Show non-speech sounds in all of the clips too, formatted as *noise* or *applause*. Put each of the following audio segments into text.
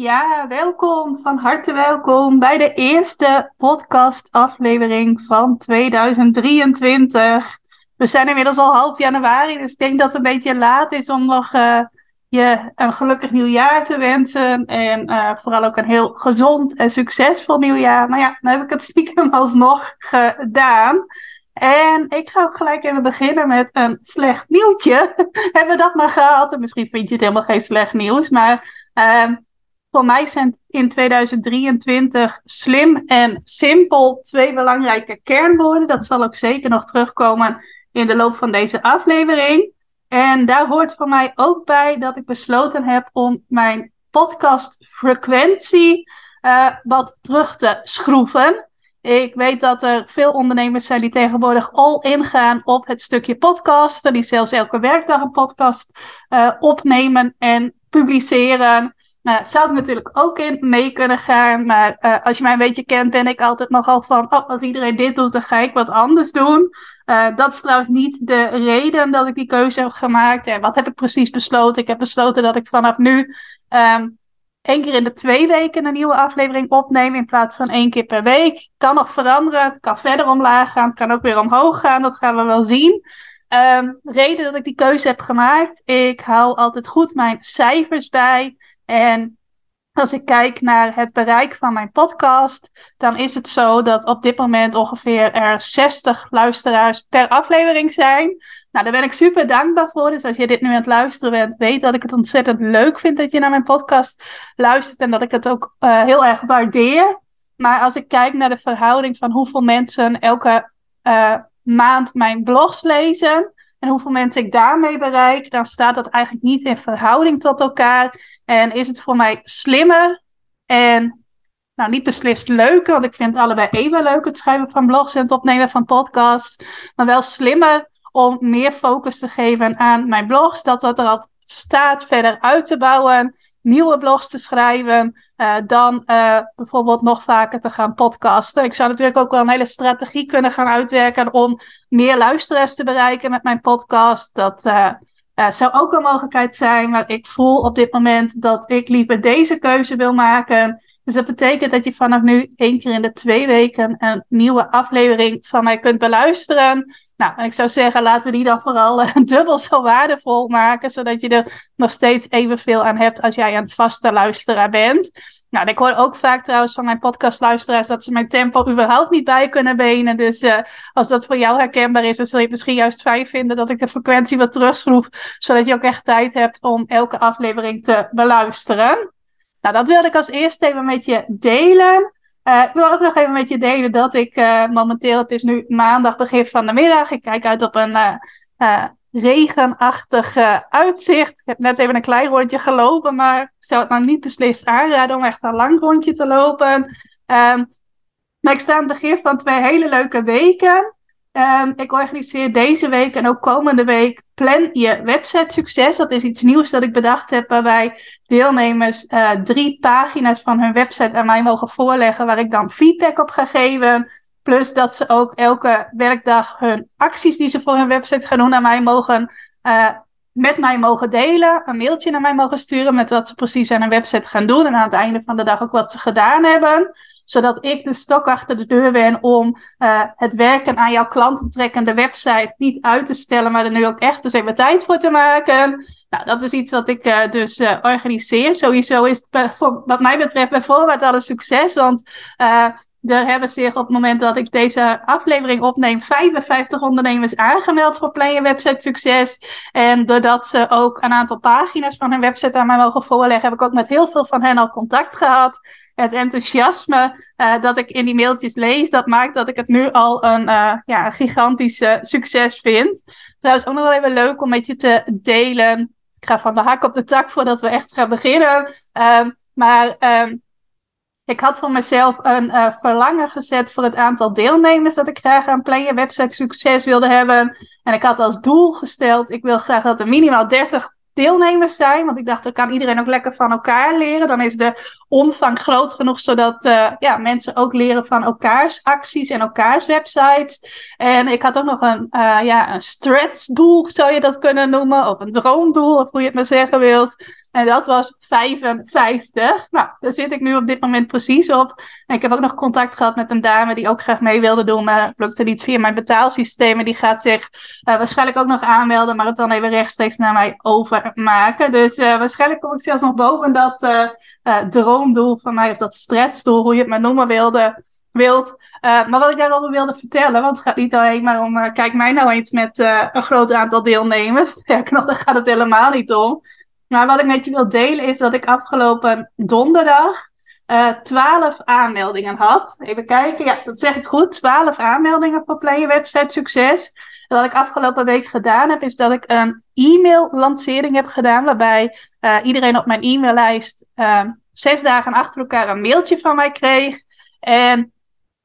Ja, welkom, van harte welkom bij de eerste podcastaflevering van 2023. We zijn inmiddels al half januari, dus ik denk dat het een beetje laat is om nog uh, je een gelukkig nieuwjaar te wensen. En uh, vooral ook een heel gezond en succesvol nieuwjaar. Nou ja, dan heb ik het stiekem *laughs* alsnog gedaan. En ik ga ook gelijk even beginnen met een slecht nieuwtje. *laughs* Hebben we dat maar gehad? En misschien vind je het helemaal geen slecht nieuws, maar... Uh, voor mij zijn in 2023 slim en simpel twee belangrijke kernwoorden. Dat zal ook zeker nog terugkomen in de loop van deze aflevering. En daar hoort voor mij ook bij dat ik besloten heb om mijn podcastfrequentie uh, wat terug te schroeven. Ik weet dat er veel ondernemers zijn die tegenwoordig all in gaan op het stukje podcasten. Die zelfs elke werkdag een podcast uh, opnemen en publiceren. Nou, zou ik natuurlijk ook in mee kunnen gaan. Maar uh, als je mij een beetje kent, ben ik altijd nogal van. Oh, als iedereen dit doet, dan ga ik wat anders doen. Uh, dat is trouwens niet de reden dat ik die keuze heb gemaakt. En wat heb ik precies besloten? Ik heb besloten dat ik vanaf nu um, één keer in de twee weken een nieuwe aflevering opneem. In plaats van één keer per week. Kan nog veranderen. Het kan verder omlaag gaan. Het kan ook weer omhoog gaan. Dat gaan we wel zien. Um, reden dat ik die keuze heb gemaakt. Ik hou altijd goed mijn cijfers bij. En als ik kijk naar het bereik van mijn podcast, dan is het zo dat op dit moment ongeveer er 60 luisteraars per aflevering zijn. Nou, daar ben ik super dankbaar voor. Dus als je dit nu aan het luisteren bent, weet dat ik het ontzettend leuk vind dat je naar mijn podcast luistert en dat ik het ook uh, heel erg waardeer. Maar als ik kijk naar de verhouding van hoeveel mensen elke uh, maand mijn blogs lezen, en hoeveel mensen ik daarmee bereik, dan staat dat eigenlijk niet in verhouding tot elkaar. En is het voor mij slimmer en nou, niet beslist leuker, want ik vind allebei even leuk, het schrijven van blogs en het opnemen van podcasts. Maar wel slimmer om meer focus te geven aan mijn blogs, dat wat er al staat verder uit te bouwen nieuwe blogs te schrijven, uh, dan uh, bijvoorbeeld nog vaker te gaan podcasten. Ik zou natuurlijk ook wel een hele strategie kunnen gaan uitwerken om meer luisteraars te bereiken met mijn podcast. Dat uh, zou ook een mogelijkheid zijn, maar ik voel op dit moment dat ik liever deze keuze wil maken. Dus dat betekent dat je vanaf nu één keer in de twee weken een nieuwe aflevering van mij kunt beluisteren. Nou, en ik zou zeggen, laten we die dan vooral uh, *laughs* dubbel zo waardevol maken, zodat je er nog steeds evenveel aan hebt als jij een vaste luisteraar bent. Nou, ik hoor ook vaak trouwens van mijn podcastluisteraars dat ze mijn tempo überhaupt niet bij kunnen benen. Dus uh, als dat voor jou herkenbaar is, dan zul je het misschien juist fijn vinden dat ik de frequentie wat terugschroef, zodat je ook echt tijd hebt om elke aflevering te beluisteren. Nou, dat wilde ik als eerste even met je delen. Uh, ik wil ook nog even met je delen dat ik uh, momenteel, het is nu maandag begin van de middag. Ik kijk uit op een uh, regenachtig uitzicht. Ik heb net even een klein rondje gelopen, maar zou het nou niet beslist aanraden om echt een lang rondje te lopen. Um, maar ik sta aan het begin van twee hele leuke weken. Um, ik organiseer deze week en ook komende week Plan je website succes. Dat is iets nieuws dat ik bedacht heb waarbij deelnemers uh, drie pagina's van hun website aan mij mogen voorleggen waar ik dan feedback op ga geven. Plus dat ze ook elke werkdag hun acties die ze voor hun website gaan doen aan mij mogen uh, met mij mogen delen, een mailtje naar mij mogen sturen met wat ze precies aan een website gaan doen en aan het einde van de dag ook wat ze gedaan hebben, zodat ik de stok achter de deur ben om uh, het werken aan jouw klantentrekkende website niet uit te stellen, maar er nu ook echt eens even tijd voor te maken. Nou, dat is iets wat ik uh, dus uh, organiseer. Sowieso is het voor, wat mij betreft bij voorbaat al een succes, want er hebben zich op het moment dat ik deze aflevering opneem 55 ondernemers aangemeld voor Play Website Succes. En doordat ze ook een aantal pagina's van hun website aan mij mogen voorleggen, heb ik ook met heel veel van hen al contact gehad. Het enthousiasme uh, dat ik in die mailtjes lees, dat maakt dat ik het nu al een, uh, ja, gigantisch succes vind. Trouwens, ook nog wel even leuk om met je te delen. Ik ga van de hak op de tak voordat we echt gaan beginnen. Uh, maar ehm, ik had voor mezelf een uh, verlangen gezet voor het aantal deelnemers dat ik graag aan Plan Je Website Succes wilde hebben. En ik had als doel gesteld, ik wil graag dat er minimaal 30 deelnemers zijn. Want ik dacht, dan kan iedereen ook lekker van elkaar leren. Dan is de omvang groot genoeg, zodat uh, ja, mensen ook leren van elkaars acties en elkaars websites. En ik had ook nog een, uh, ja, een stretch-doel, zou je dat kunnen noemen. Of een droomdoel, of hoe je het maar zeggen wilt. En dat was 55. Nou, daar zit ik nu op dit moment precies op. En ik heb ook nog contact gehad met een dame die ook graag mee wilde doen. Maar lukte niet via mijn betaalsysteem. die gaat zich uh, waarschijnlijk ook nog aanmelden. Maar het dan even rechtstreeks naar mij overmaken. Dus uh, waarschijnlijk kom ik zelfs nog boven dat uh, droomdoel van mij. Of dat stretchdoel, hoe je het maar noemen wilde wilt. Maar wat ik daarover wilde vertellen, want het gaat niet alleen maar om, kijk mij nou eens met een groot aantal deelnemers. *laughs* Ja, daar gaat het helemaal niet om. Maar wat ik met je wil delen is dat ik afgelopen donderdag uh, eh, 12 aanmeldingen had. Even kijken, ja, dat zeg ik goed. 12 aanmeldingen voor Play Succes. En wat ik afgelopen week gedaan heb, is dat ik een e-mail-lancering heb gedaan. Waarbij uh, iedereen op mijn e-maillijst uh, zes dagen achter elkaar een mailtje van mij kreeg. En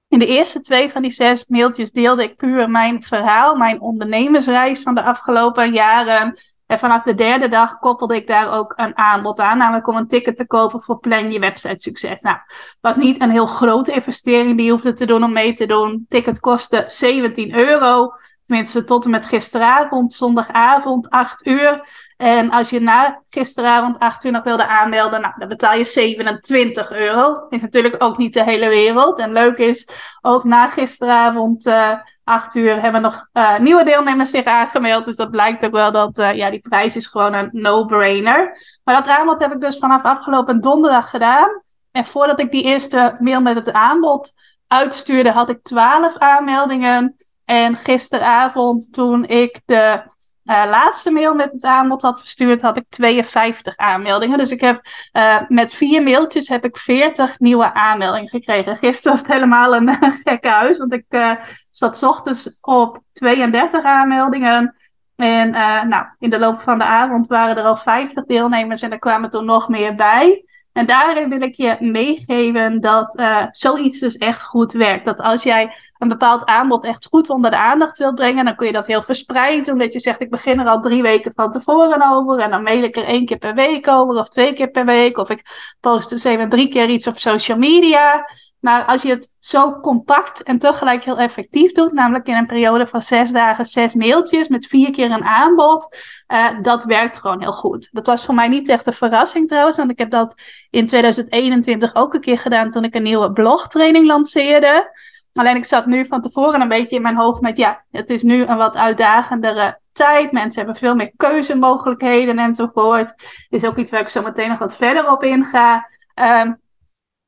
in de eerste twee van die zes mailtjes deelde ik puur mijn verhaal, mijn ondernemersreis van de afgelopen jaren. En vanaf de derde dag koppelde ik daar ook een aanbod aan, namelijk om een ticket te kopen voor Plan Je Website Succes. Nou, het was niet een heel grote investering die je hoefde te doen om mee te doen. Ticket kostte 17 euro, tenminste tot en met gisteravond, zondagavond, 8 uur. En als je na gisteravond 8 uur nog wilde aanmelden, nou, dan betaal je 27 euro. Is natuurlijk ook niet de hele wereld. En leuk is, ook na gisteravond uh, eh, 8 uur hebben nog uh, nieuwe deelnemers zich aangemeld. Dus dat blijkt ook wel dat uh, ja, die prijs is gewoon een no-brainer. Maar dat aanbod heb ik dus vanaf afgelopen donderdag gedaan. En voordat ik die eerste mail met het aanbod uitstuurde, had ik 12 aanmeldingen. En gisteravond, toen ik de uh, laatste mail met het aanbod had verstuurd, had ik 52 aanmeldingen. Dus ik heb uh, met vier mailtjes heb ik 40 nieuwe aanmeldingen gekregen. Gisteren was het helemaal een *laughs* gekke huis, want ik uh, zat ochtends op 32 aanmeldingen. En nou, in de loop van de avond waren er al 50 deelnemers en er kwamen er nog meer bij. En daarin wil ik je meegeven dat zoiets dus echt goed werkt. Dat als jij een bepaald aanbod echt goed onder de aandacht wilt brengen, dan kun je dat heel verspreid doen. Dat je zegt, ik begin er al drie weken van tevoren over. En dan mail ik er één keer per week over of twee keer per week. Of ik post dus even drie keer iets op social media. Maar als je het zo compact en tegelijk heel effectief doet, namelijk in een periode van zes dagen zes mailtjes met vier keer een aanbod, uh, dat werkt gewoon heel goed. Dat was voor mij niet echt een verrassing trouwens, want ik heb dat in 2021 ook een keer gedaan toen ik een nieuwe blogtraining lanceerde. Alleen ik zat nu van tevoren een beetje in mijn hoofd met, ja, het is nu een wat uitdagendere tijd. Mensen hebben veel meer keuzemogelijkheden enzovoort. Is ook iets waar ik zo meteen nog wat verder op inga. Um,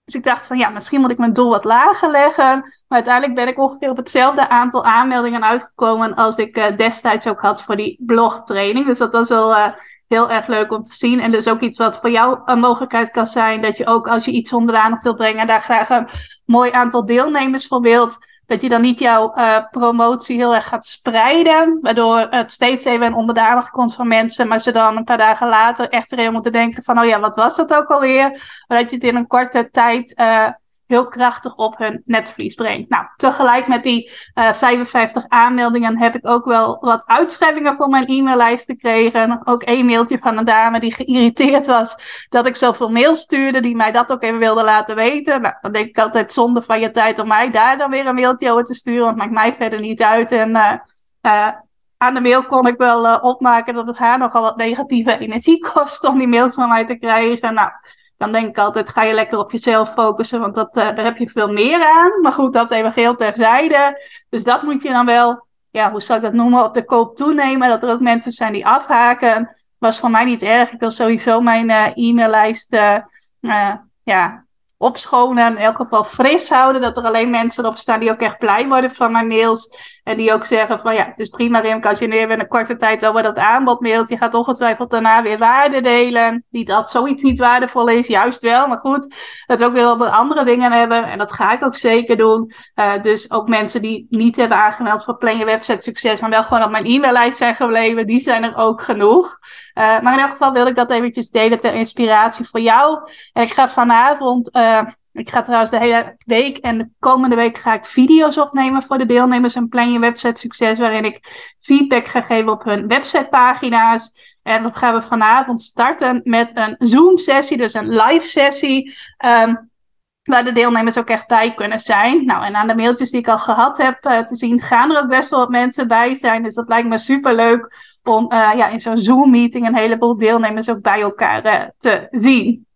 dus ik dacht van ja, misschien moet ik mijn doel wat lager leggen. Maar uiteindelijk ben ik ongeveer op hetzelfde aantal aanmeldingen uitgekomen als ik uh, destijds ook had voor die blogtraining. Dus dat was wel uh, heel erg leuk om te zien. En dus ook iets wat voor jou een mogelijkheid kan zijn. Dat je ook als je iets onder de aandacht wilt brengen, daar graag een mooi aantal deelnemers voor wilt dat je dan niet jouw uh, promotie heel erg gaat spreiden, waardoor het steeds even onder de aandacht komt van mensen, maar ze dan een paar dagen later echt erin moeten denken van, oh ja, wat was dat ook alweer? Maar dat je het in een korte tijd uh, heel krachtig op hun netvlies brengt. Nou, tegelijk met die uh, eh, 55 aanmeldingen heb ik ook wel wat uitschrijvingen voor mijn e-maillijst gekregen. Ook een mailtje van een dame die geïrriteerd was dat ik zoveel mails stuurde, die mij dat ook even wilde laten weten. Nou, dan denk ik altijd zonde van je tijd om mij daar dan weer een mailtje over te sturen, want maakt mij verder niet uit. En uh, uh, aan de mail kon ik wel opmaken dat het haar nogal wat negatieve energie *laughs* kost om die mails van mij te krijgen. Nou, dan denk ik altijd, ga je lekker op jezelf focussen, want dat, uh, daar heb je veel meer aan. Maar goed, dat even geheel terzijde. Dus dat moet je dan wel, ja, hoe zou ik dat noemen, op de koop toenemen. Dat er ook mensen zijn die afhaken. Was voor mij niet erg. Ik wil sowieso mijn uh, e-maillijst uh, ja, opschonen. In elk geval fris houden. Dat er alleen mensen erop staan die ook echt blij worden van mijn mails. En die ook zeggen van ja, het is prima Rimke als je nu weer een korte tijd over dat aanbod mailt. Je gaat ongetwijfeld daarna weer waarde delen. Niet dat zoiets niet waardevol is, juist wel. Maar goed, dat we ook weer op andere dingen hebben. En dat ga ik ook zeker doen. Uh, dus ook mensen die niet hebben aangemeld voor Plan Je Website Succes. Maar wel gewoon op mijn e-maillijst zijn gebleven. Die zijn er ook genoeg. Uh, maar in elk geval wil ik dat eventjes delen ter inspiratie voor jou. En ik ga vanavond... Uh, Ik ga trouwens de hele week en de komende week ga ik video's opnemen voor de deelnemers en Plan Je Website Succes, waarin ik feedback ga geven op hun websitepagina's. En dat gaan we vanavond starten met een Zoom-sessie, dus een live-sessie. Ehm, waar de deelnemers ook echt bij kunnen zijn. Nou, en aan de mailtjes die ik al gehad heb uh, te zien, gaan er ook best wel wat mensen bij zijn. Dus dat lijkt me super leuk om uh, ja, in zo'n Zoom-meeting een heleboel deelnemers ook bij elkaar uh, te zien.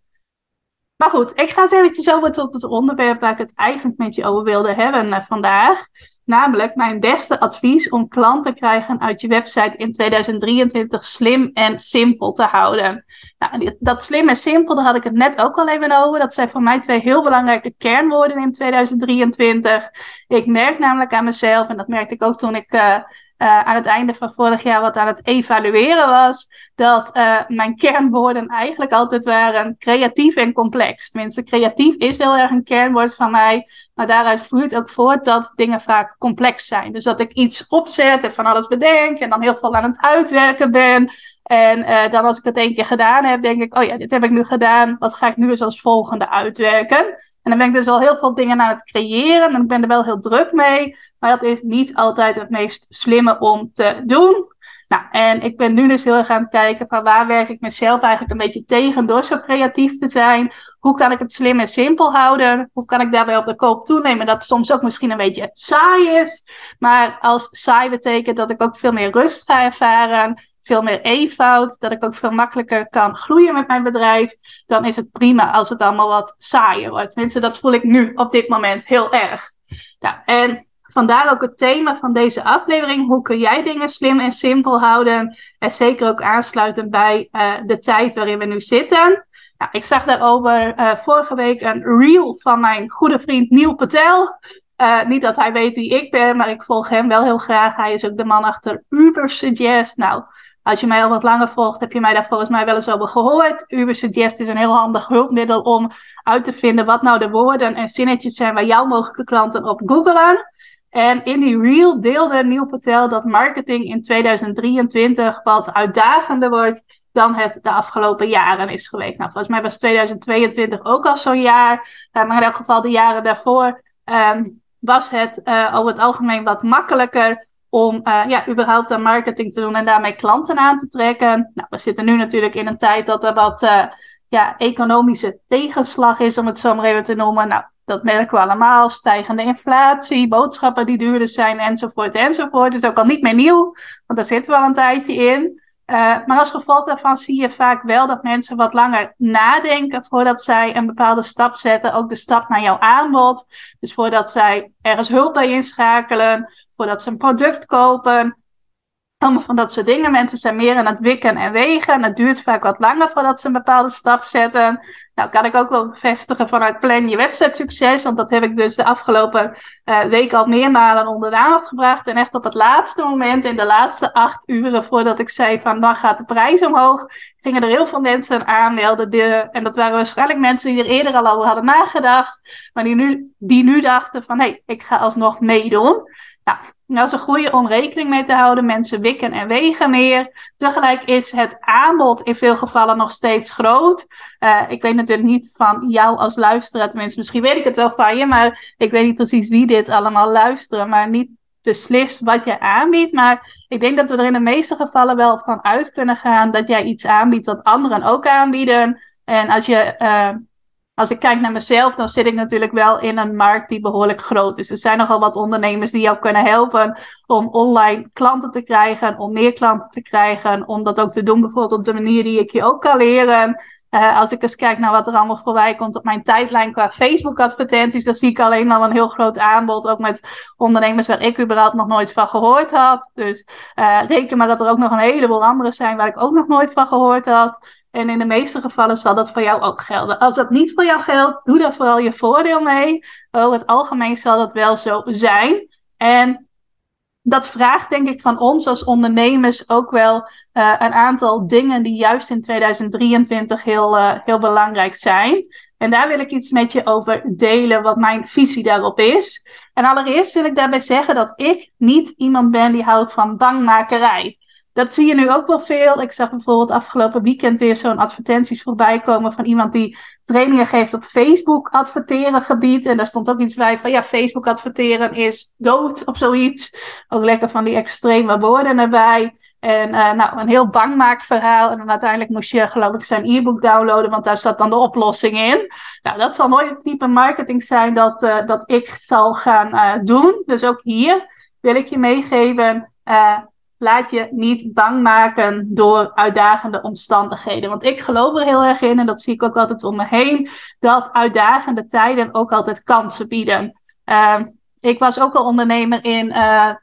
Maar goed, ik ga eens eventjes over tot het onderwerp waar ik het eigenlijk met je over wilde hebben vandaag. Namelijk mijn beste advies om klanten te krijgen uit je website in 2023 slim en simpel te houden. Nou, dat slim en simpel, daar had ik het net ook al even over. Dat zijn voor mij twee heel belangrijke kernwoorden in 2023. Ik merk namelijk aan mezelf, en dat merkte ik ook toen ik uh, uh, aan het einde van vorig jaar wat aan het evalueren was, dat uh, mijn kernwoorden eigenlijk altijd waren creatief en complex. Tenminste, creatief is heel erg een kernwoord van mij, maar daaruit vloeit ook voort dat dingen vaak complex zijn. Dus dat ik iets opzet en van alles bedenk en dan heel veel aan het uitwerken ben. En uh, dan als ik het één keer gedaan heb, denk ik, oh ja, dit heb ik nu gedaan. Wat ga ik nu eens als volgende uitwerken? En dan ben ik dus al heel veel dingen aan het creëren. En ik ben er wel heel druk mee. Maar dat is niet altijd het meest slimme om te doen. Nou, en ik ben nu dus heel erg aan het kijken van waar werk ik mezelf eigenlijk een beetje tegen door zo creatief te zijn. Hoe kan ik het slim en simpel houden? Hoe kan ik daarbij op de koop toenemen dat het soms ook misschien een beetje saai is. Maar als saai betekent dat ik ook veel meer rust ga ervaren veel meer eenvoud, dat ik ook veel makkelijker kan groeien met mijn bedrijf, dan is het prima als het allemaal wat saaier wordt. Tenminste, dat voel ik nu op dit moment heel erg. Ja, en vandaar ook het thema van deze aflevering. Hoe kun jij dingen slim en simpel houden? En zeker ook aansluiten bij uh, de tijd waarin we nu zitten. Nou, ik zag daarover uh, vorige week een reel van mijn goede vriend Neil Patel. Uh, niet dat hij weet wie ik ben, maar ik volg hem wel heel graag. Hij is ook de man achter Uber Suggest. Nou, als je mij al wat langer volgt, heb je mij daar volgens mij wel eens over gehoord. Uber Suggest is een heel handig hulpmiddel om uit te vinden wat nou de woorden en zinnetjes zijn waar jouw mogelijke klanten op googelen. En in die reel deelde Neil Patel dat marketing in 2023 wat uitdagender wordt dan het de afgelopen jaren is geweest. Nou, volgens mij was 2022 ook al zo'n jaar. Uh, maar in elk geval de jaren daarvoor um, was het uh, over het algemeen wat makkelijker om uh, ja, überhaupt aan marketing te doen en daarmee klanten aan te trekken. Nou, we zitten nu natuurlijk in een tijd dat er wat uh, ja, economische tegenslag is, om het zo maar even te noemen. Nou, dat merken we allemaal. Stijgende inflatie, boodschappen die duurder zijn, enzovoort, enzovoort. Het is ook al niet meer nieuw, want daar zitten we al een tijdje in. Uh, maar als gevolg daarvan zie je vaak wel dat mensen wat langer nadenken voordat zij een bepaalde stap zetten. Ook de stap naar jouw aanbod. Dus voordat zij ergens hulp bij inschakelen voordat ze een product kopen. Allemaal van dat soort dingen. Mensen zijn meer aan het wikken en wegen. Het duurt vaak wat langer voordat ze een bepaalde stap zetten. Nou, kan ik ook wel bevestigen vanuit Plan Je Website Succes. Want dat heb ik dus de afgelopen uh, week al meermalen onder de aandacht gebracht. En echt op het laatste moment, in de laatste acht uren voordat ik zei van dan gaat de prijs omhoog, gingen er heel veel mensen aanmelden. De, en dat waren waarschijnlijk mensen die er eerder al over hadden nagedacht. Maar die nu, die nu dachten van hé, ik ga alsnog meedoen. Nou, dat is een goede om rekening mee te houden. Mensen wikken en wegen meer. Tegelijk is het aanbod in veel gevallen nog steeds groot. Uh, ik weet natuurlijk niet van jou als luisteraar, tenminste, misschien weet ik het wel van je, maar ik weet niet precies wie dit allemaal luisteren, maar niet beslist wat je aanbiedt. Maar ik denk dat we er in de meeste gevallen wel van uit kunnen gaan dat jij iets aanbiedt dat anderen ook aanbieden. En als je uh, als ik kijk naar mezelf, dan zit ik natuurlijk wel in een markt die behoorlijk groot is. Er zijn nogal wat ondernemers die jou kunnen helpen om online klanten te krijgen, om meer klanten te krijgen, om dat ook te doen bijvoorbeeld op de manier die ik je ook kan leren. Uh, als ik eens kijk naar wat er allemaal voorbij komt op mijn tijdlijn qua Facebook-advertenties, dan zie ik alleen al een heel groot aanbod, ook met ondernemers waar ik überhaupt nog nooit van gehoord had. Dus uh, reken maar dat er ook nog een heleboel andere zijn waar ik ook nog nooit van gehoord had. En in de meeste gevallen zal dat voor jou ook gelden. Als dat niet voor jou geldt, doe daar vooral je voordeel mee. Over het algemeen zal dat wel zo zijn. En dat vraagt denk ik van ons als ondernemers ook wel uh, een aantal dingen die juist in 2023 heel, uh, heel belangrijk zijn. En daar wil ik iets met je over delen, wat mijn visie daarop is. En allereerst wil ik daarbij zeggen dat ik niet iemand ben die houdt van bangmakerij. Dat zie je nu ook wel veel. Ik zag bijvoorbeeld afgelopen weekend weer zo'n advertenties voorbij komen van iemand die trainingen geeft op Facebook adverteren gebied. En daar stond ook iets bij van ja, Facebook adverteren is dood of zoiets. Ook lekker van die extreme woorden erbij. En uh, nou, een heel bangmaakverhaal. En dan uiteindelijk moest je, geloof ik, zijn e-book downloaden, want daar zat dan de oplossing in. Nou, dat zal nooit het type marketing zijn dat, uh, dat ik zal gaan uh, doen. Dus ook hier wil ik je meegeven. Laat je niet bang maken door uitdagende omstandigheden. Want ik geloof er heel erg in, en dat zie ik ook altijd om me heen, dat uitdagende tijden ook altijd kansen bieden. Ehm, ik was ook al ondernemer in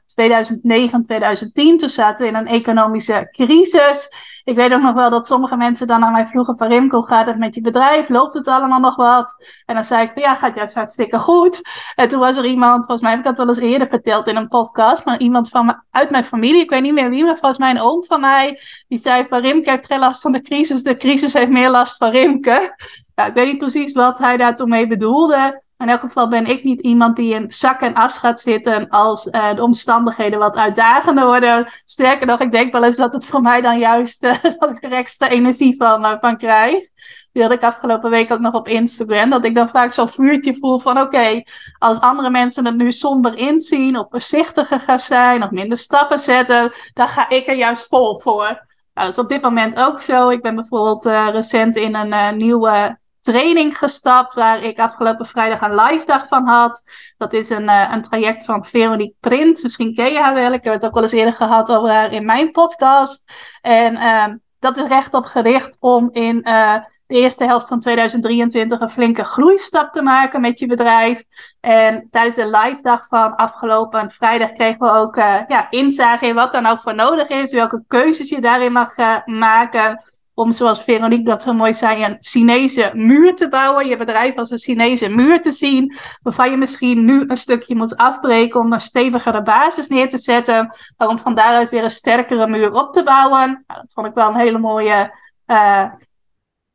2009, 2010. Toen zaten we in een economische crisis. Ik weet ook nog wel dat sommige mensen dan aan mij vroegen: Parim, hoe gaat het met je bedrijf? Loopt het allemaal nog wat? En dan zei ik: Ja, gaat juist hartstikke goed. En toen was er iemand, volgens mij heb ik dat wel eens eerder verteld in een podcast, maar iemand van uit mijn familie, ik weet niet meer wie, maar volgens mij een oom van mij, die zei: Parimke heeft geen last van de crisis, de crisis heeft meer last van Rimke. Ja, ik weet niet precies wat hij daar toen mee bedoelde. In elk geval ben ik niet iemand die in zak en as gaat zitten als uh, de omstandigheden wat uitdagender worden. Sterker nog, ik denk wel eens dat het voor mij dan juist *laughs* dat ik er extra energie van, uh, van krijg. Die had ik afgelopen week ook nog op Instagram. Dat ik dan vaak zo'n vuurtje voel van oké, als andere mensen het nu somber inzien of voorzichtiger gaan zijn of minder stappen zetten, dan ga ik er juist vol voor. Nou, dat is op dit moment ook zo. Ik ben bijvoorbeeld recent in een nieuwe training gestapt, waar ik afgelopen vrijdag een live dag van had. Dat is een, uh, een traject van Veronique Print. Misschien ken je haar wel. Ik heb het ook wel eens eerder gehad over haar in mijn podcast. En uh, dat is recht op gericht om in uh, de eerste helft van 2023 een flinke groeistap te maken met je bedrijf. En tijdens de live dag van afgelopen vrijdag kregen we ook uh, ja, inzage in wat er nou voor nodig is. Welke keuzes je daarin mag maken om, zoals Veronique dat zo mooi zei, een Chinese muur te bouwen. Je bedrijf als een Chinese muur te zien, waarvan je misschien nu een stukje moet afbreken om een stevigere basis neer te zetten, maar om van daaruit weer een sterkere muur op te bouwen. Nou, dat vond ik wel een hele mooie uh,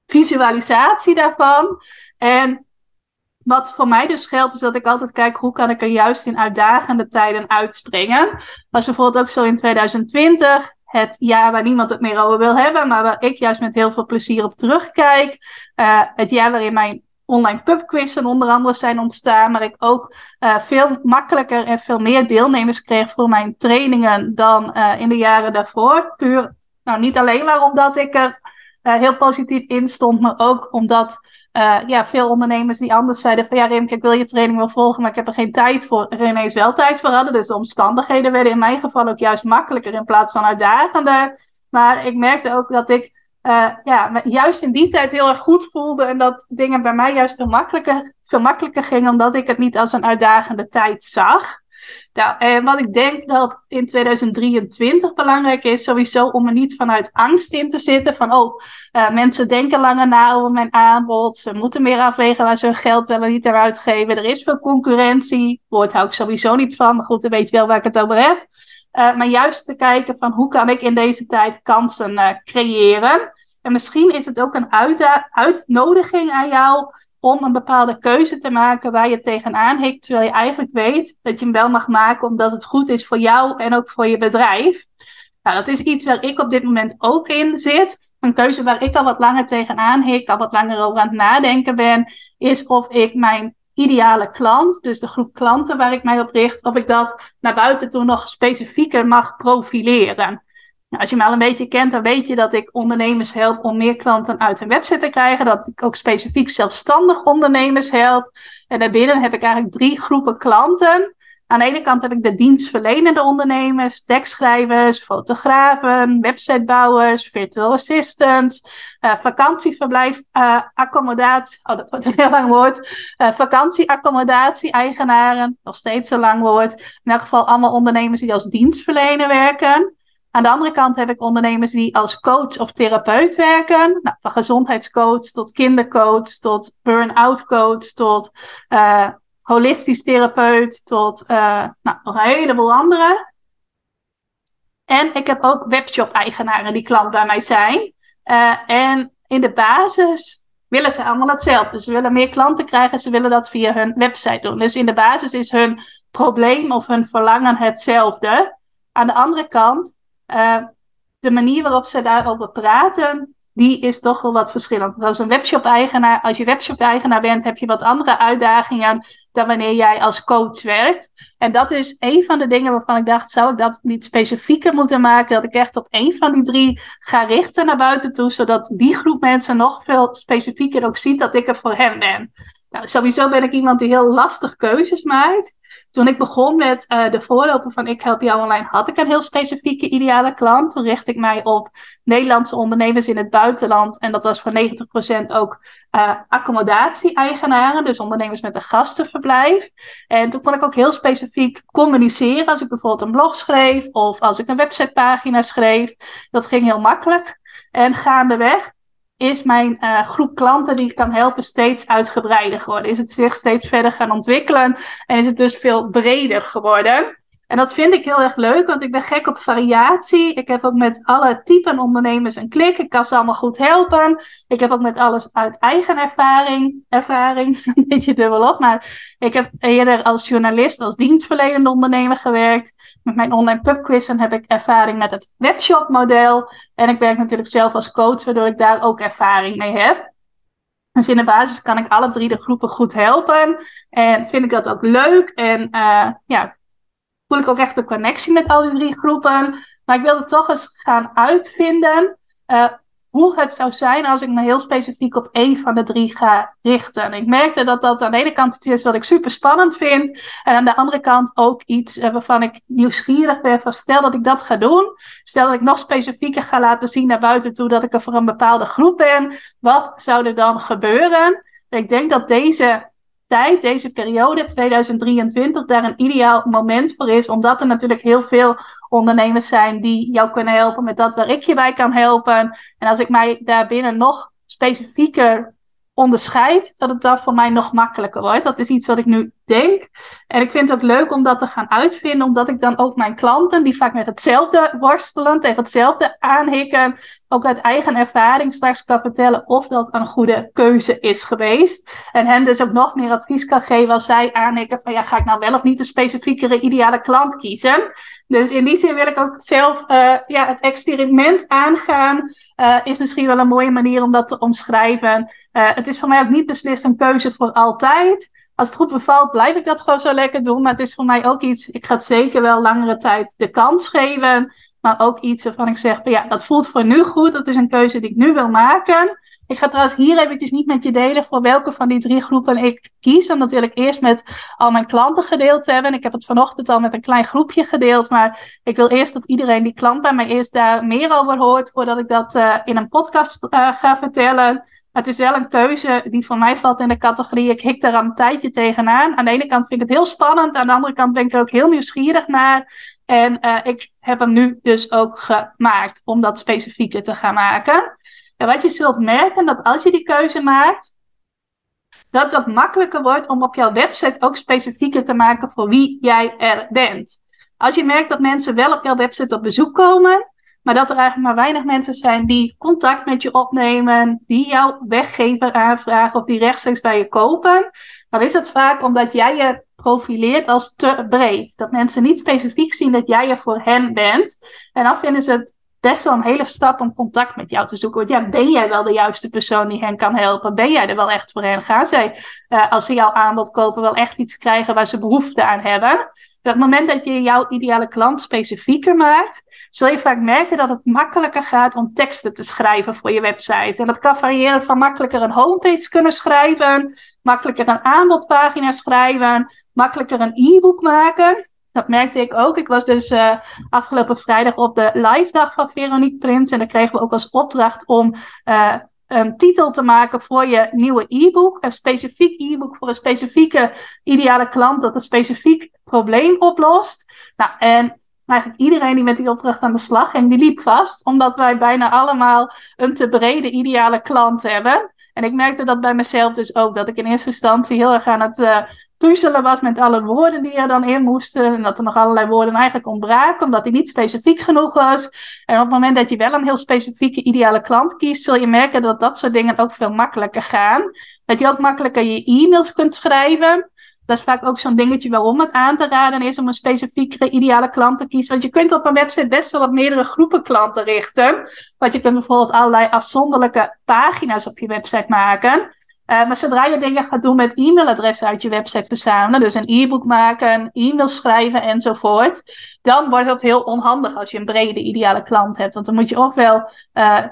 visualisatie daarvan. En wat voor mij dus geldt, is dat ik altijd kijk hoe kan ik er juist in uitdagende tijden uitspringen. Was bijvoorbeeld ook zo in 2020 het jaar waar niemand het meer over wil hebben, maar waar ik juist met heel veel plezier op terugkijk. Uh, het jaar waarin mijn online pubquizzen onder andere zijn ontstaan, maar ik ook uh, veel makkelijker en veel meer deelnemers kreeg voor mijn trainingen dan uh, in de jaren daarvoor. Puur, nou niet alleen maar omdat ik er heel positief in stond, maar ook omdat uh, ja, veel ondernemers die anders zeiden van ja, Remke, ik wil je training wel volgen, maar ik heb er geen tijd voor. Er ineens wel tijd voor hadden. Dus de omstandigheden werden in mijn geval ook juist makkelijker in plaats van uitdagender. Maar ik merkte ook dat ik uh, ja, juist in die tijd heel erg goed voelde. En dat dingen bij mij juist veel makkelijker, veel makkelijker gingen, omdat ik het niet als een uitdagende tijd zag. Nou, en wat ik denk dat in 2023 belangrijk is, sowieso om er niet vanuit angst in te zitten. Van, oh, uh, mensen denken langer na over mijn aanbod. Ze moeten meer afwegen waar ze hun geld wel en niet aan uitgeven. Er is veel concurrentie. Woord hou ik sowieso niet van, maar goed, dan weet je wel waar ik het over heb. Uh, maar juist te kijken van, hoe kan ik in deze tijd kansen uh, creëren? En misschien is het ook een uitnodiging aan jou om een bepaalde keuze te maken waar je tegenaan hikt, terwijl je eigenlijk weet dat je hem wel mag maken omdat het goed is voor jou en ook voor je bedrijf. Nou, dat is iets waar ik op dit moment ook in zit. Een keuze waar ik al wat langer tegenaan hik, al wat langer over aan het nadenken ben, is of ik mijn ideale klant, dus de groep klanten waar ik mij op richt, of ik dat naar buiten toe nog specifieker mag profileren. Nou, als je me al een beetje kent, dan weet je dat ik ondernemers help om meer klanten uit hun website te krijgen. Dat ik ook specifiek zelfstandig ondernemers help. En daarbinnen heb ik eigenlijk drie groepen klanten. Aan de ene kant heb ik de dienstverlenende ondernemers, tekstschrijvers, fotografen, websitebouwers, virtual assistants, uh, vakantieverblijf, uh, accommodatie, oh dat wordt een heel lang woord, uh, vakantieaccommodatie-eigenaren, nog steeds een lang woord. In elk geval allemaal ondernemers die als dienstverlener werken. Aan de andere kant heb ik ondernemers die als coach of therapeut werken. Nou, van gezondheidscoach tot kindercoach, tot burn-out coach, tot uh, holistisch therapeut, tot uh, nou, nog een heleboel andere. En ik heb ook webshop-eigenaren die klant bij mij zijn. Uh, en in de basis willen ze allemaal hetzelfde. Ze willen meer klanten krijgen, ze willen dat via hun website doen. Dus in de basis is hun probleem of hun verlangen hetzelfde. Aan de andere kant uh, de manier waarop ze daarover praten, die is toch wel wat verschillend. Als een webshop-eigenaar, als je webshop-eigenaar bent, heb je wat andere uitdagingen dan wanneer jij als coach werkt. En dat is een van de dingen waarvan ik dacht, zou ik dat niet specifieker moeten maken? Dat ik echt op één van die drie ga richten naar buiten toe, zodat die groep mensen nog veel specifieker ook ziet dat ik er voor hen ben. Nou, sowieso ben ik iemand die heel lastig keuzes maakt. Toen ik begon met uh, de voorloper van Ik Help Jou Online, had ik een heel specifieke ideale klant. Toen richt ik mij op Nederlandse ondernemers in het buitenland. En dat was voor 90% ook uh, accommodatie-eigenaren, dus ondernemers met een gastenverblijf. En toen kon ik ook heel specifiek communiceren als ik bijvoorbeeld een blog schreef of als ik een websitepagina schreef. Dat ging heel makkelijk. En gaandeweg is mijn uh, groep klanten die ik kan helpen steeds uitgebreider geworden. Is het zich steeds verder gaan ontwikkelen en is het dus veel breder geworden. En dat vind ik heel erg leuk, want ik ben gek op variatie. Ik heb ook met alle typen ondernemers een klik. Ik kan ze allemaal goed helpen. Ik heb ook met alles uit eigen ervaring, ervaring, *laughs* een beetje dubbel op. Maar ik heb eerder als journalist, als dienstverlenende ondernemer gewerkt. Met mijn online pubquizzen heb ik ervaring met het webshopmodel. En ik werk natuurlijk zelf als coach, waardoor ik daar ook ervaring mee heb. Dus in de basis kan ik alle drie de groepen goed helpen. En vind ik dat ook leuk. En uh, ja, voel ik ook echt een connectie met al die drie groepen. Maar ik wilde toch eens gaan uitvinden uh, hoe het zou zijn als ik me heel specifiek op één van de drie ga richten. Ik merkte dat dat aan de ene kant iets is wat ik super spannend vind. En aan de andere kant ook iets uh, waarvan ik nieuwsgierig ben. Van stel dat ik dat ga doen. Stel dat ik nog specifieker ga laten zien naar buiten toe dat ik er voor een bepaalde groep ben. Wat zou er dan gebeuren? Ik denk dat deze tijd, deze periode, 2023, daar een ideaal moment voor is. Omdat er natuurlijk heel veel ondernemers zijn die jou kunnen helpen met dat waar ik je bij kan helpen. En als ik mij daarbinnen nog specifieker onderscheid, dat het dan voor mij nog makkelijker wordt. Dat is iets wat ik nu denk. En ik vind het ook leuk om dat te gaan uitvinden, omdat ik dan ook mijn klanten, die vaak met hetzelfde worstelen, tegen hetzelfde aanhikken, ook uit eigen ervaring straks kan vertellen of dat een goede keuze is geweest. En hen dus ook nog meer advies kan geven als zij aanhikken van ja, ga ik nou wel of niet een specifiekere ideale klant kiezen. Dus in die zin wil ik ook zelf uh, ja, het experiment aangaan. Uh, is misschien wel een mooie manier om dat te omschrijven. Uh, het is voor mij ook niet beslist een keuze voor altijd als het goed bevalt, blijf ik dat gewoon zo lekker doen. Maar het is voor mij ook iets, ik ga het zeker wel langere tijd de kans geven. Maar ook iets waarvan ik zeg, ja, dat voelt voor nu goed. Dat is een keuze die ik nu wil maken. Ik ga trouwens hier eventjes niet met je delen voor welke van die drie groepen ik kies. Want dat wil ik eerst met al mijn klanten gedeeld hebben. Ik heb het vanochtend al met een klein groepje gedeeld. Maar ik wil eerst dat iedereen die klant bij mij eerst daar meer over hoort. Voordat ik dat uh, in een podcast uh, ga vertellen het is wel een keuze die voor mij valt in de categorie. Ik hik al een tijdje tegenaan. Aan de ene kant vind ik het heel spannend. Aan de andere kant ben ik er ook heel nieuwsgierig naar. En uh, ik heb hem nu dus ook gemaakt om dat specifieker te gaan maken. En wat je zult merken, dat als je die keuze maakt, dat het makkelijker wordt om op jouw website ook specifieker te maken voor wie jij er bent. Als je merkt dat mensen wel op jouw website op bezoek komen, maar dat er eigenlijk maar weinig mensen zijn die contact met je opnemen, die jouw weggever aanvragen of die rechtstreeks bij je kopen. Dan is het vaak omdat jij je profileert als te breed. Dat mensen niet specifiek zien dat jij er voor hen bent. En dan vinden ze het best wel een hele stap om contact met jou te zoeken. Want ja, ben jij wel de juiste persoon die hen kan helpen? Ben jij er wel echt voor hen? Gaan zij, uh, als ze jouw aanbod kopen, wel echt iets krijgen waar ze behoefte aan hebben? het moment dat je jouw ideale klant specifieker maakt, zul je vaak merken dat het makkelijker gaat om teksten te schrijven voor je website. En dat kan variëren van makkelijker een homepage kunnen schrijven, makkelijker een aanbodpagina schrijven, makkelijker een e-book maken. Dat merkte ik ook. Ik was dus uh, afgelopen vrijdag op de live dag van Veronique Prins. En dan kregen we ook als opdracht om uh, een titel te maken voor je nieuwe e-book. Een specifiek e-book voor een specifieke ideale klant dat een specifiek probleem oplost. Nou, en eigenlijk iedereen die met die opdracht aan de slag ging, die liep vast, omdat wij bijna allemaal een te brede ideale klant hebben. En ik merkte dat bij mezelf dus ook, dat ik in eerste instantie heel erg aan het uh, puzzelen was met alle woorden die er dan in moesten. En dat er nog allerlei woorden eigenlijk ontbraken, omdat die niet specifiek genoeg was. En op het moment dat je wel een heel specifieke ideale klant kiest, zul je merken dat dat soort dingen ook veel makkelijker gaan. Dat je ook makkelijker je e-mails kunt schrijven. Dat is vaak ook zo'n dingetje waarom het aan te raden is om een specifieke ideale klant te kiezen. Want je kunt op een website best wel op meerdere groepen klanten richten. Want je kunt bijvoorbeeld allerlei afzonderlijke pagina's op je website maken. Uh, maar zodra je dingen gaat doen met e-mailadressen uit je website verzamelen, dus een e-book maken, e-mail schrijven enzovoort, dan wordt dat heel onhandig als je een brede ideale klant hebt. Want dan moet je ofwel uh,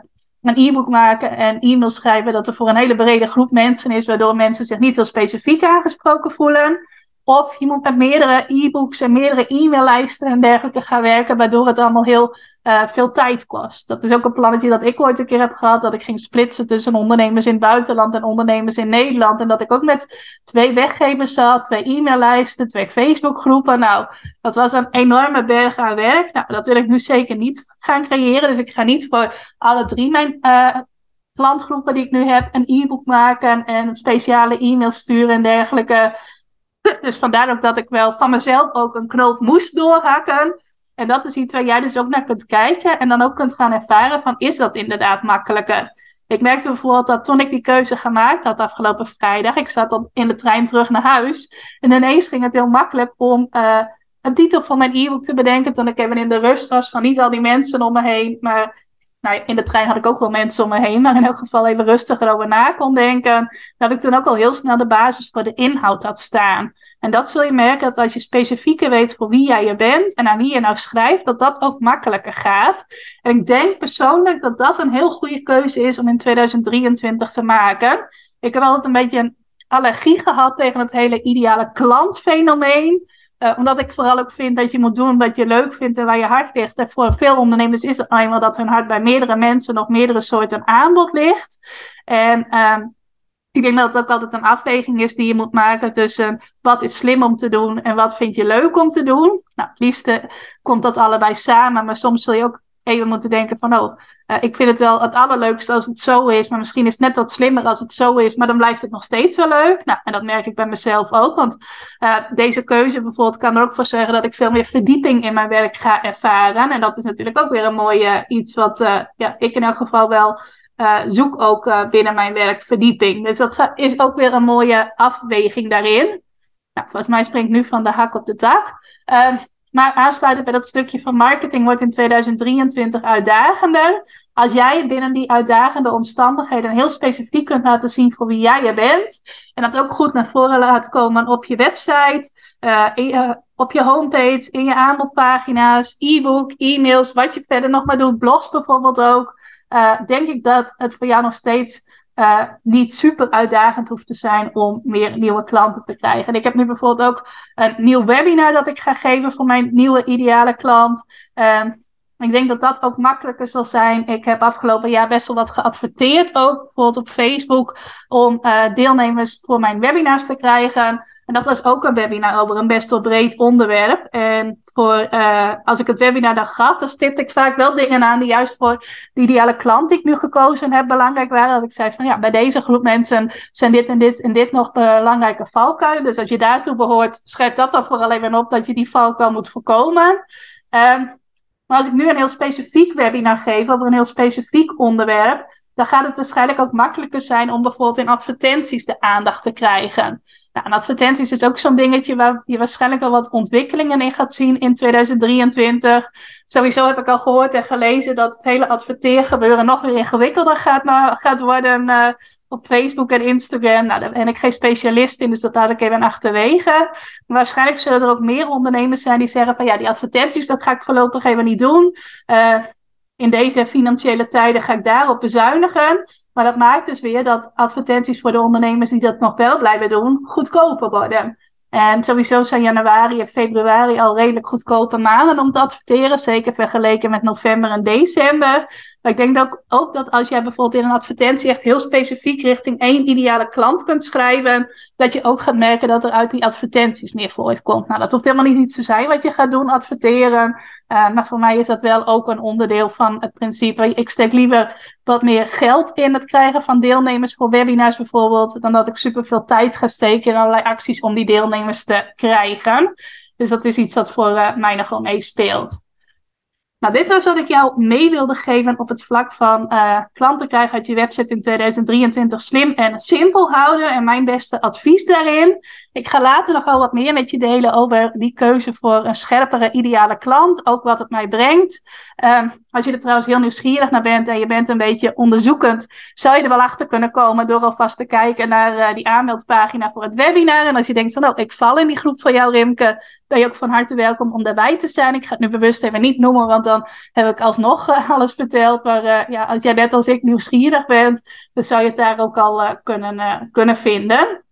een e-book maken en e-mail schrijven dat er voor een hele brede groep mensen is, waardoor mensen zich niet heel specifiek aangesproken voelen. Of je moet met meerdere e-books en meerdere e-maillijsten en dergelijke gaan werken, waardoor het allemaal heel uh, veel tijd kost. Dat is ook een plannetje dat ik ooit een keer heb gehad, dat ik ging splitsen tussen ondernemers in het buitenland en ondernemers in Nederland. En dat ik ook met twee weggevers zat, twee e-maillijsten, twee Facebookgroepen. Nou, dat was een enorme berg aan werk. Nou, dat wil ik nu zeker niet gaan creëren. Dus ik ga niet voor alle drie mijn uh, klantgroepen die ik nu heb een e-book maken en speciale e-mails sturen en dergelijke. *laughs* Dus vandaar ook dat ik wel van mezelf ook een knoop moest doorhakken. En dat is iets waar jij dus ook naar kunt kijken en dan ook kunt gaan ervaren van is dat inderdaad makkelijker. Ik merkte bijvoorbeeld dat toen ik die keuze gemaakt had afgelopen vrijdag, ik zat dan in de trein terug naar huis en ineens ging het heel makkelijk om uh, een titel van mijn e-book te bedenken toen ik even in de rust was van niet al die mensen om me heen, maar nou, in de trein had ik ook wel mensen om me heen, maar in elk geval even rustiger over na kon denken. Dat ik toen ook al heel snel de basis voor de inhoud had staan. En dat zul je merken dat als je specifieker weet voor wie jij je bent en aan wie je nou schrijft, dat dat ook makkelijker gaat. En ik denk persoonlijk dat dat een heel goede keuze is om in 2023 te maken. Ik heb altijd een beetje een allergie gehad tegen het hele ideale klantfenomeen. Uh, omdat ik vooral ook vind dat je moet doen wat je leuk vindt en waar je hart ligt. En voor veel ondernemers is het nou eenmaal dat hun hart bij meerdere mensen nog meerdere soorten aanbod ligt. En uh, ik denk dat het ook altijd een afweging is die je moet maken tussen wat is slim om te doen en wat vind je leuk om te doen. Nou, het liefste komt dat allebei samen, maar soms zul je ook even moeten denken van, oh, uh, ik vind het wel het allerleukste als het zo is, maar misschien is het net wat slimmer als het zo is, maar dan blijft het nog steeds wel leuk. Nou, en dat merk ik bij mezelf ook, want uh, deze keuze bijvoorbeeld kan er ook voor zorgen dat ik veel meer verdieping in mijn werk ga ervaren. En dat is natuurlijk ook weer een mooie iets wat ja, ik in elk geval wel zoek ook binnen mijn werk, verdieping. Dus dat is ook weer een mooie afweging daarin. Nou, volgens mij springt nu van de hak op de tak. Maar aansluiten bij dat stukje van marketing wordt in 2023 uitdagender. Als jij binnen die uitdagende omstandigheden heel specifiek kunt laten zien voor wie jij je bent. En dat ook goed naar voren laat komen op je website, uh, op je homepage, in je aanbodpagina's, e-book, e-mails, wat je verder nog maar doet, blogs bijvoorbeeld ook. Uh, denk ik dat het voor jou nog steeds uh, niet super uitdagend hoeft te zijn om meer nieuwe klanten te krijgen. En ik heb nu bijvoorbeeld ook een nieuw webinar dat ik ga geven voor mijn nieuwe ideale klant. Uh, ik denk dat dat ook makkelijker zal zijn. Ik heb afgelopen jaar best wel wat geadverteerd, ook bijvoorbeeld op Facebook, om uh, deelnemers voor mijn webinars te krijgen. En dat was ook een webinar over een best wel breed onderwerp. En voor, uh, als ik het webinar dan gaf, dan stipte ik vaak wel dingen aan die juist voor de ideale klant die ik nu gekozen heb belangrijk waren. Dat ik zei van ja, bij deze groep mensen zijn dit en dit en dit nog belangrijke valkuilen. Dus als je daartoe behoort, schrijf dat dan vooral even op dat je die valkuil moet voorkomen. Um, maar als ik nu een heel specifiek webinar geef over een heel specifiek onderwerp, dan gaat het waarschijnlijk ook makkelijker zijn om bijvoorbeeld in advertenties de aandacht te krijgen. Nou, en advertenties is ook zo'n dingetje waar je waarschijnlijk al wat ontwikkelingen in gaat zien in 2023. Sowieso heb ik al gehoord en gelezen dat het hele adverteergebeuren nog weer ingewikkelder gaat, gaat worden uh, op Facebook en Instagram. Nou, daar ben ik geen specialist in, dus dat laat ik even achterwege. Waarschijnlijk zullen er ook meer ondernemers zijn die zeggen van ja, die advertenties, dat ga ik voorlopig even niet doen. Uh, in deze financiële tijden ga ik daarop bezuinigen. Maar dat maakt dus weer dat advertenties voor de ondernemers die dat nog wel blijven doen, goedkoper worden. En sowieso zijn januari en februari al redelijk goedkope maanden om te adverteren. Zeker vergeleken met november en december. Maar ik denk ook, ook dat als jij bijvoorbeeld in een advertentie echt heel specifiek richting één ideale klant kunt schrijven, dat je ook gaat merken dat er uit die advertenties meer voortkomt. Nou, dat hoeft helemaal niet iets te zijn wat je gaat doen, adverteren. Uh, maar voor mij is dat wel ook een onderdeel van het principe. Ik steek liever wat meer geld in het krijgen van deelnemers voor webinars bijvoorbeeld, dan dat ik superveel tijd ga steken in allerlei acties om die deelnemers te krijgen. Dus dat is iets wat voor uh, mij nog wel meespeelt. Nou, dit was wat ik jou mee wilde geven op het vlak van uh, klanten krijgen uit je website in 2023 slim en simpel houden. En mijn beste advies daarin. Ik ga later nog wel wat meer met je delen over die keuze voor een scherpere ideale klant. Ook wat het mij brengt. Um, als je er trouwens heel nieuwsgierig naar bent en je bent een beetje onderzoekend, zou je er wel achter kunnen komen door alvast te kijken naar uh, die aanmeldpagina voor het webinar. En als je denkt van, oh, ik val in die groep van jou, Rimke, ben je ook van harte welkom om daarbij te zijn. Ik ga het nu bewust even niet noemen, want dan heb ik alsnog uh, alles verteld. Maar uh, ja, als jij net als ik nieuwsgierig bent, dan zou je het daar ook al kunnen, kunnen vinden.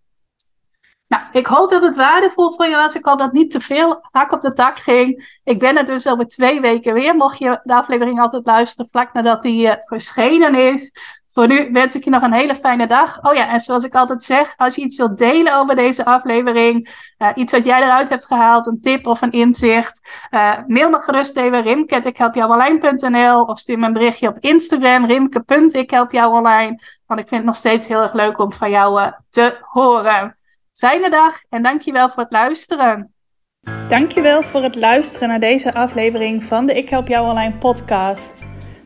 Nou, ik hoop dat het waardevol voor je was. Ik hoop dat niet te veel hak op de tak ging. Ik ben er dus over twee weken weer. Mocht je de aflevering altijd luisteren vlak nadat die verschenen is. Voor nu wens ik je nog een hele fijne dag. Oh ja, en zoals ik altijd zeg, als je iets wilt delen over deze aflevering, uh, iets wat jij eruit hebt gehaald, een tip of een inzicht, uh, mail me gerust even rimke.ikhelpjouonline.nl of stuur me een berichtje op Instagram, rimke.ikhelpjouonline. Want ik vind het nog steeds heel erg leuk om van jou te horen. Fijne dag en dankjewel voor het luisteren. Dankjewel voor het luisteren naar deze aflevering van de Ik Help Jou Online podcast.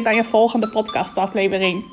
bij je volgende podcastaflevering.